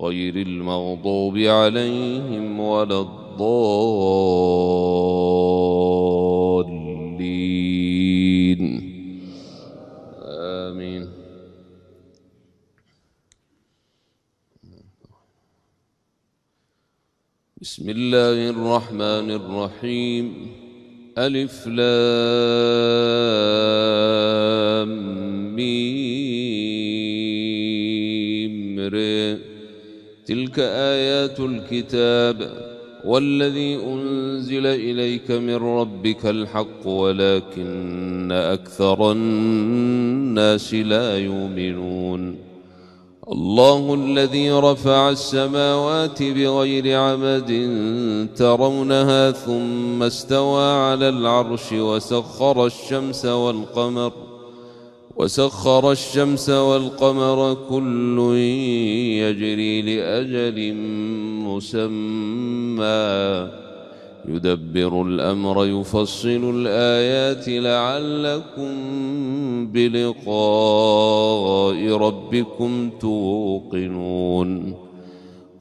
غير المغضوب عليهم ولا الضالين. آمين. بسم الله الرحمن الرحيم. ألف لام ميم ر تلك آيات الكتاب والذي أنزل إليك من ربك الحق ولكن أكثر الناس لا يؤمنون. الله الذي رفع السماوات بغير عمد ترونها ثم استوى على العرش وسخر الشمس والقمر وسخر الشمس والقمر كل يجري لأجل مسمى. يدبر الأمر يفصل الآيات لعلكم بلقاء ربكم توقنون.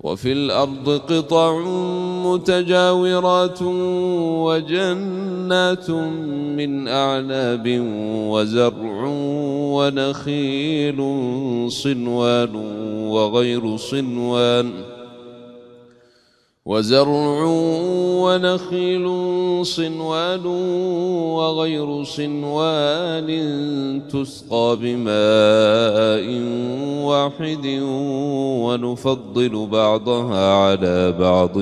وفي الأرض قطع متجاورات وجنات من أعناب وزرع ونخيل صنوان وغير صنوان وزرع ونخيل صنوان وغير صنوان تسقى بماء واحد ونفضل بعضها على بعض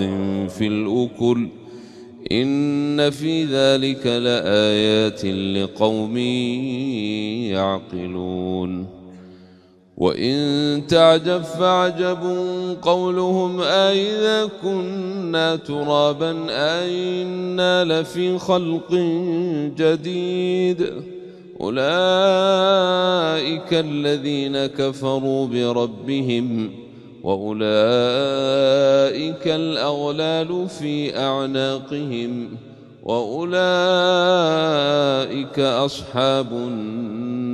في الأكل. إن في ذلك لآيات لقوم يعقلون. وإن تعجب فعجب قولهم أئذا كنا ترابا أئنا لفي خلق جديد أولئك الذين كفروا بربهم وأولئك الأغلال في أعناقهم وأولئك أصحاب النار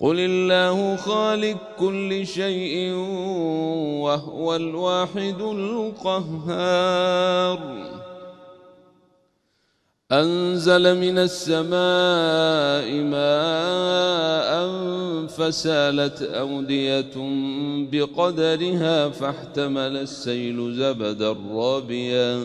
قل الله خالق كل شيء وهو الواحد القهار أنزل من السماء ماء فسالت أودية بقدرها فاحتمل السيل زبدا رابيا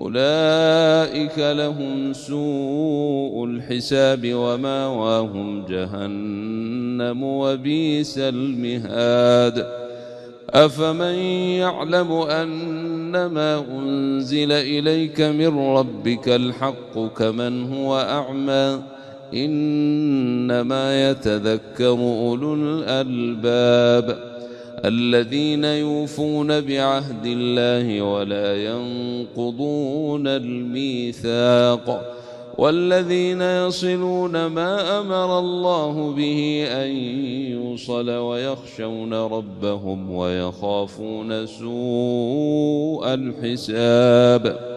أولئك لهم سوء الحساب وماواهم جهنم وبئس المهاد. أفمن يعلم أنما أنزل إليك من ربك الحق كمن هو أعمى؟ إنما يتذكر أولو الألباب. الذين يوفون بعهد الله ولا ينقضون الميثاق والذين يصلون ما أمر الله به أن يوصل ويخشون ربهم ويخافون سوء الحساب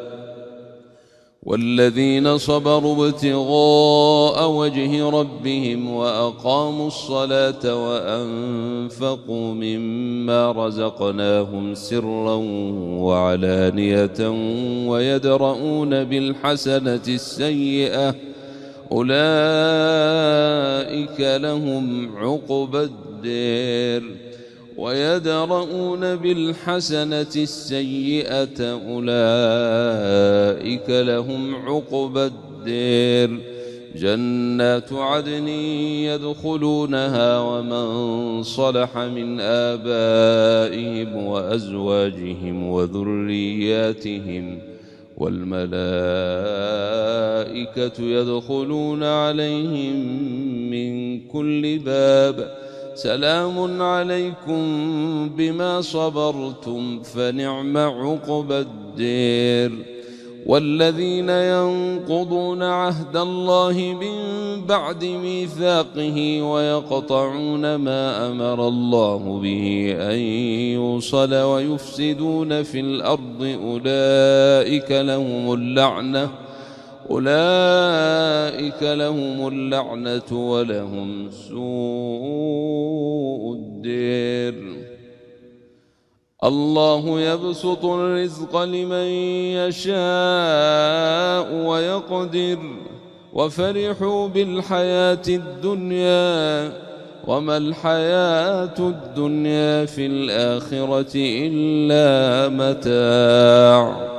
والذين صبروا ابتغاء وجه ربهم وأقاموا الصلاة وأنفقوا مما رزقناهم سرا وعلانية ويدرؤون بالحسنة السيئة أولئك لهم عقبى الدير ويدرؤون بالحسنة السيئة أولئك لهم عقبى الدير. جنات عدن يدخلونها ومن صلح من آبائهم وأزواجهم وذرياتهم والملائكة يدخلون عليهم من كل باب سلام عليكم بما صبرتم فنعم عقبى الدير. والذين ينقضون عهد الله من بعد ميثاقه ويقطعون ما أمر الله به أن يوصل ويفسدون في الأرض أولئك لهم اللعنة. أولئك لهم اللعنة ولهم سوء الدير. الله يبسط الرزق لمن يشاء ويقدر. وفرحوا بالحياة الدنيا وما الحياة الدنيا في الآخرة إلا متاع.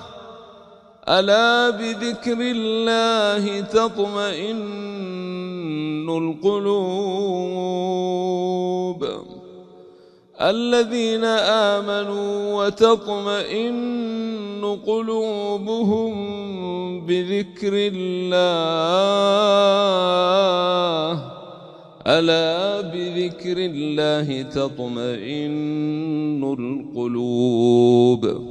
ألا بذكر الله تطمئن القلوب الذين آمنوا وتطمئن قلوبهم بذكر الله ألا بذكر الله تطمئن القلوب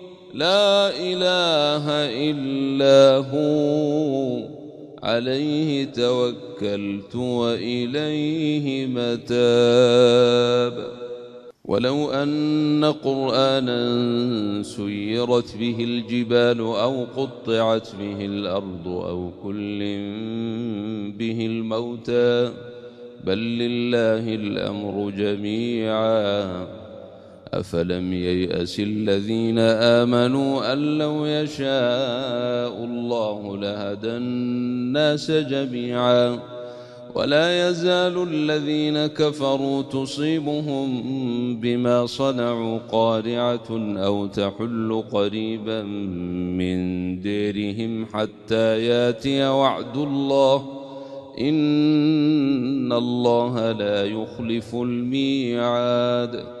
لا إله إلا هو. عليه توكلت وإليه متاب. ولو أن قرآنا سيرت به الجبال أو قطعت به الأرض أو كل به الموتى. بل لله الأمر جميعا. أفلم ييأس الذين آمنوا أن لو يشاء الله لهدى الناس جميعا ولا يزال الذين كفروا تصيبهم بما صنعوا قارعة أو تحل قريبا من ديرهم حتى ياتي وعد الله إن الله لا يخلف الميعاد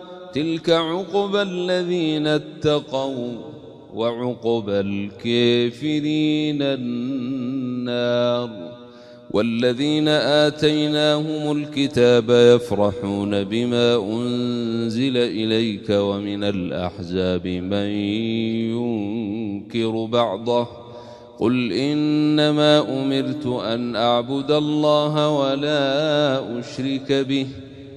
تلك عقبى الذين اتقوا وعقبى الكافرين النار والذين آتيناهم الكتاب يفرحون بما أنزل إليك ومن الأحزاب من ينكر بعضه قل إنما أمرت أن أعبد الله ولا أشرك به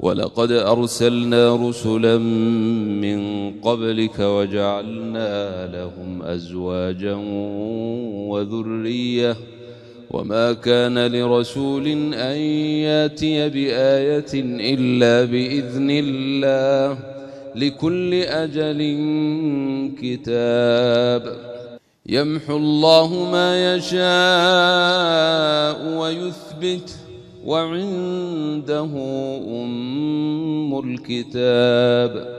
ولقد أرسلنا رسلا من قبلك وجعلنا لهم أزواجا وذرية. وما كان لرسول أن يأتي بآية إلا بإذن الله. لكل أجل كتاب. يمحو الله ما يشاء ويثبت. وعنده أم الكتاب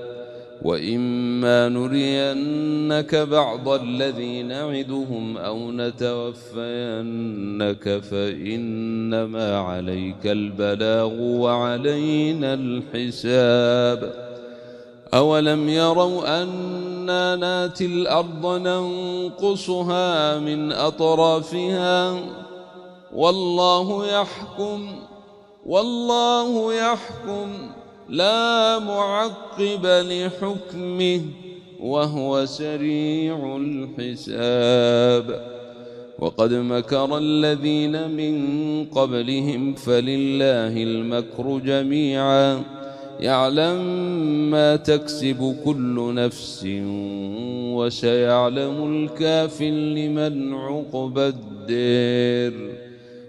وإما نرينك بعض الذي نعدهم أو نتوفينك فإنما عليك البلاغ وعلينا الحساب أولم يروا أنا ناتي الأرض ننقصها من أطرافها والله يحكم والله يحكم. لا معقب لحكمه وهو سريع الحساب. وقد مكر الذين من قبلهم فلله المكر جميعا. يعلم ما تكسب كل نفس وسيعلم الكافر لمن عقب الدير.